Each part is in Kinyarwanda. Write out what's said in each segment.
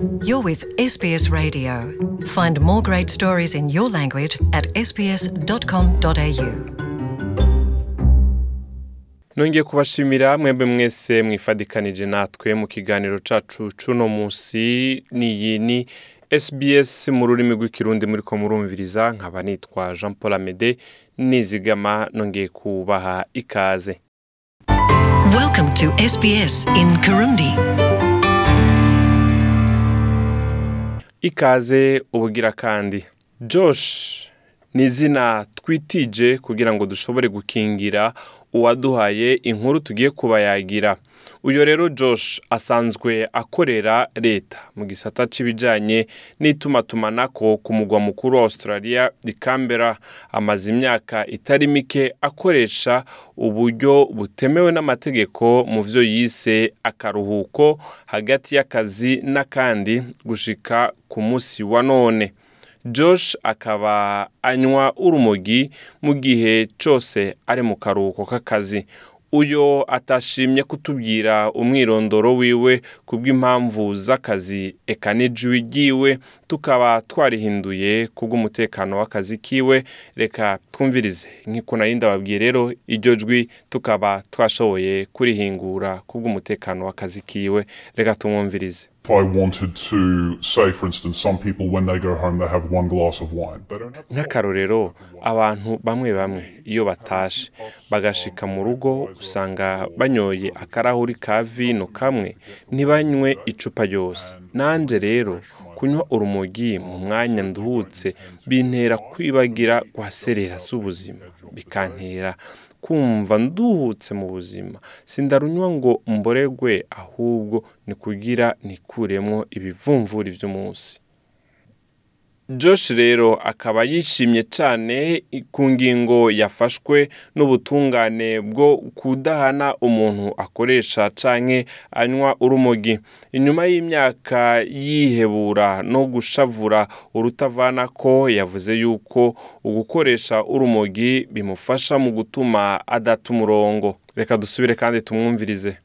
You're with SBS Radio. Find more great stories in your language at sbs.com.au. nongeye kubashimira mwembe mwese mwifadikanije natwe mu kiganiro cacu cuno musi niyi ni SBS mu rurimi rw'ikirundi muriko murumviriza nkaba nitwa Jean Paul Amede nizigama nongeye kubaha ikaze Welcome to SBS in Kirundi. Ikaze ubugira kandi. Josh ni izina twitije kugira ngo dushobore gukingira uwaduhaye inkuru tugiye kubayagira. Uyu rero josh asanzwe akorera leta mu gisata c'ibijanye n'itumatumanako ku mugwa mukuru wa australia i canberra amaze imyaka itari mike akoresha uburyo butemewe n'amategeko mu vyo yise akaruhuko hagati y'akazi n'akandi gushika ku musi wa none. Josh akaba anywa urumogi mu gihe cyose ari mu karuhuko k'akazi. Uyo atashimye kutubwira umwirondoro wiwe ku bw'impamvu z'akazi eka n'ijwi ryiwe tukaba twarihinduye ku bw'umutekano w'akazi kiwe. Reka twumvirize nk'uko nari ndababwiye rero iryo jwi tukaba twashoboye kurihingura ku bw'umutekano w'akazi kiwe. Reka tumwumvirize. If I wanted to say, for instance, some people when they go home they have one glass of wine. They don't have nk'akarorero abantu bamwe bamwe iyo batashe bagashika mu rugo usanga banyoye akarahuri ka vino kamwe ntibanywe icupa ryose. Nanje rero kunywa urumogi mu mwanya nduhutse bintera kwibagira guhaserera z'ubuzima. Bikantera kumva nduhutse mu buzima. Sindarunywa ngo mboregwe ahubwo ni kugira nikuremwo ibivumvuri vy'umunsi Josh rero akaba yishimye cyane ku ngingo yafashwe n'ubutungane bwo kudahana umuntu akoresha canke anywa urumogi. Inyuma y'imyaka yihebura no gushavura urutavana ko yavuze yuko ugukoresha urumogi bimufasha mu gutuma adata umurongo. Reka dusubire kandi tumwumvirize.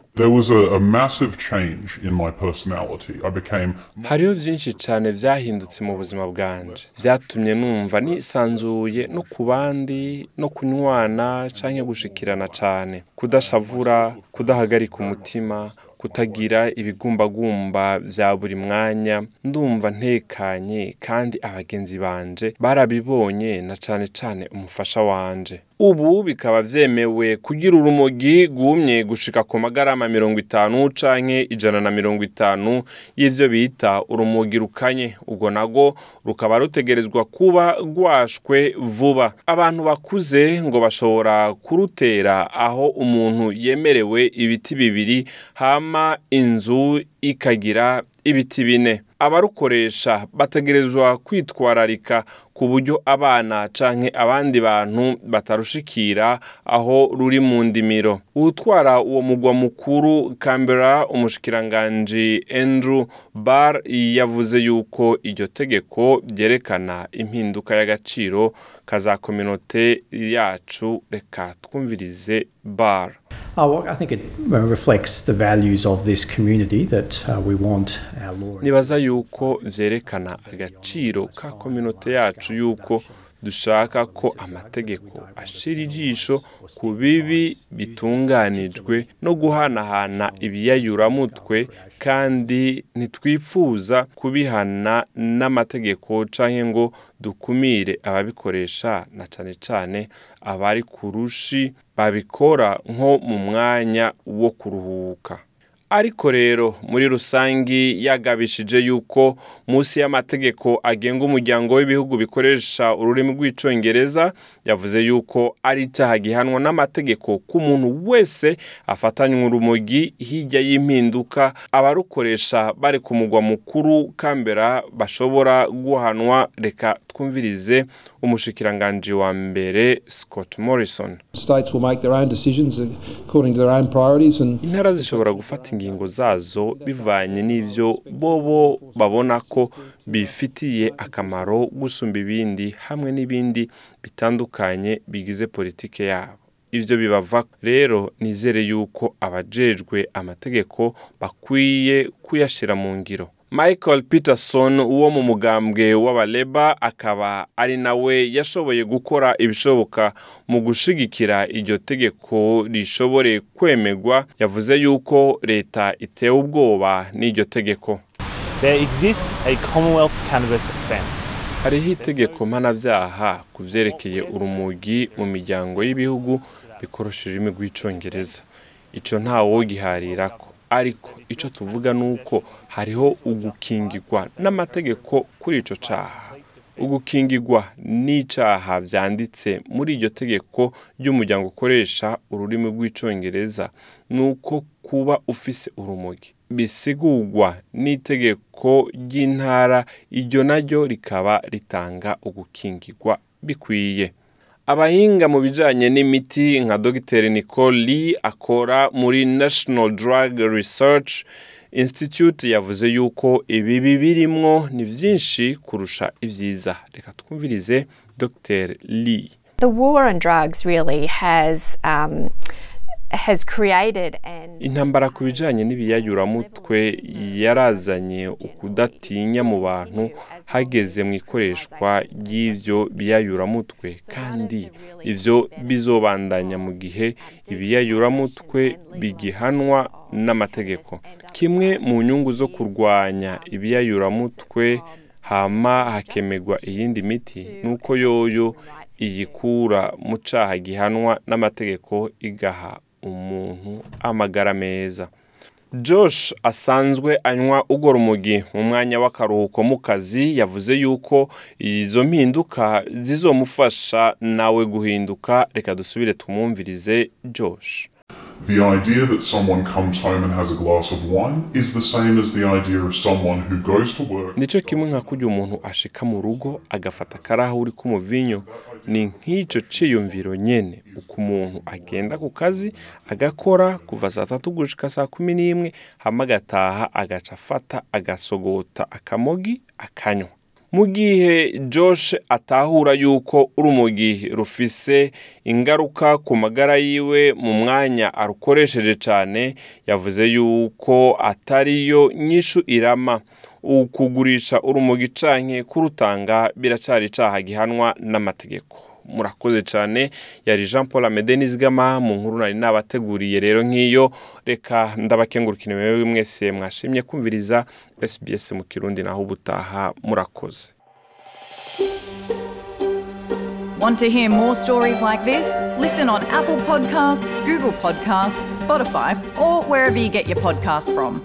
Hariho byinshi cyane byahindutse mu buzima bwanje. Byatumye numva nisanzuye no ku bandi no kunywana canke gushikirana cyane kudashavura kudahagarika umutima kutagira ibigumbagumba bya buri mwanya. Ndumva ntekanye kandi abagenzi banje barabibonye na cane cane umufasha wanje. Ubu bikaba vyemewe kugira urumogi rwumye gushika ku magarama mirongo itanu canke ijana na mirongo itanu y'ivyo bita urumogi rukanye. Ubwo nago rukaba rutegerezwa kuba rwashwe vuba. Abantu bakuze ngo bashobora kurutera aho umuntu yemerewe ibiti bibiri hama inzu ikagira ibiti bine. Abarukoresha bategerezwa kwitwararika ku buryo abana canke abandi bantu batarushikira aho ruri mu ndimiro. Utwara uwo mugwa mukuru Canberra umushikiranganji Andrew Barr yavuze yuko iryo tegeko ryerekana impinduka y'agaciro. Kaza kominote yacu reka twumvirize Barr. Oh, uh, nibaza yuko vyerekana agaciro ka kominote yacu yuko dushaka ko amategeko ashira ijisho ku bibi bitunganijwe no guhanahana ibiyayuramutwe kandi ntitwifuza kubihana n'amategeko canke ngo dukumire ababikoresha na cane cane abari ku rushi babikora nko mu mwanya wo kuruhuka. Ariko rero muri rusangi yagabishije yuko munsi y'amategeko agenga umuryango w'ibihugu bikoresha ururimi rw'icongereza yavuze yuko ari icyaha gihanwa n'amategeko ku muntu wese afatanywe urumogi hirya y'impinduka abarukoresha bari ku mugwa mukuru kambera bashobora guhanwa. Reka twumvirize umushikiranganji wa mbere Scott Morrison. States will make their own decisions according to their own priorities and intara zishobora gufata ingingo zazo bivanye n'ivyo bobo babona ko bifitiye akamaro gusumba ibindi hamwe n'ibindi bitandukanye bigize politike yabo. Ivyo bibava rero nizere yuko abajejwe amategeko bakwiye kuyashira mu ngiro michael peterson wo mu mugambwe w'abaleba akaba ari nawe yashoboye gukora ibishoboka mu gushigikira iryo tegeko rishobore kwemegwa yavuze yuko leta itewe ubwoba n'iryo tegeko There exists a Commonwealth cannabis offence. Hariho itegeko mpanabyaha ku vyerekeye urumugi mu miryango y'ibihugu bikoresha ururimi rw'icongereza ico ntawogiharirako ariko ico tuvuga nuko hariho ugukingirwa n'amategeko kuri ico caha. Ugukingirwa n'icaha vyanditse muri iryo tegeko ry'umuryango ukoresha ururimi rw'icongereza nuko kuba ufise urumogi. Bisigurwa n'itegeko ry'intara iryo naryo rikaba ritanga ugukingirwa bikwiye. Abahinga mu bijanye n'imiti nka dr. Nicole akora muri national drug research institute yavuze yuko ibibi birimwo ni vyinshi kurusha ivyiza reka twumvirize dr. Lee. The war on drugs really has um, intambara ku bijanye n'ibiyayuramutwe yarazanye ukudatinya mu bantu hageze mu ikoreshwa ry'ivyo biyayuramutwe. Kandi ivyo bizobandanya mu gihe ibiyayuramutwe bigihanwa n'amategeko. Kimwe mu nyungu zo kurwanya ibiyayuramutwe hama hakemegwa iyindi miti nuko yoyo iyikura mu caha gihanwa n'amategeko igaha umuntu amagara meza. Josh asanzwe anywa ugora rumogi mu mwanya w'akaruhuko mu kazi yavuze yuko izo mpinduka zizomufasha nawe guhinduka. Reka dusubire tumwumvirize josh. The idea that someone comes home and has a glass of wine is the same as the idea of someone who goes to work. nico kimwe nka kurya umuntu ashika mu rugo agafata akarahuri k'umuvinyo ni nk'ico ciyumviro nyene uko umuntu agenda ku kazi agakora kuva saa tatu gushika saa kumi n'imwe hama agataha agaca afata agasogota akamogi akanywa mu gihe josh atahura yuko urumogi rufise ingaruka ku magara yiwe mu mwanya arukoresheje cyane yavuze yuko atariyo nyishu irama. Ukugurisha urumogi canke kurutanga biracari icaha gihanwa n'amategeko. Murakoze cyane yari jean paul amede nizigama mu nkuru nari nabateguriye rero nk'iyo reka ndabakengurukire wewe mwese mwashimye kumviriza sbs mu kirundi naho ubutaha murakoze Want to hear more stories like this? Listen on Apple Podcasts, Google Podcasts, Spotify, or wherever you get your podcasts from.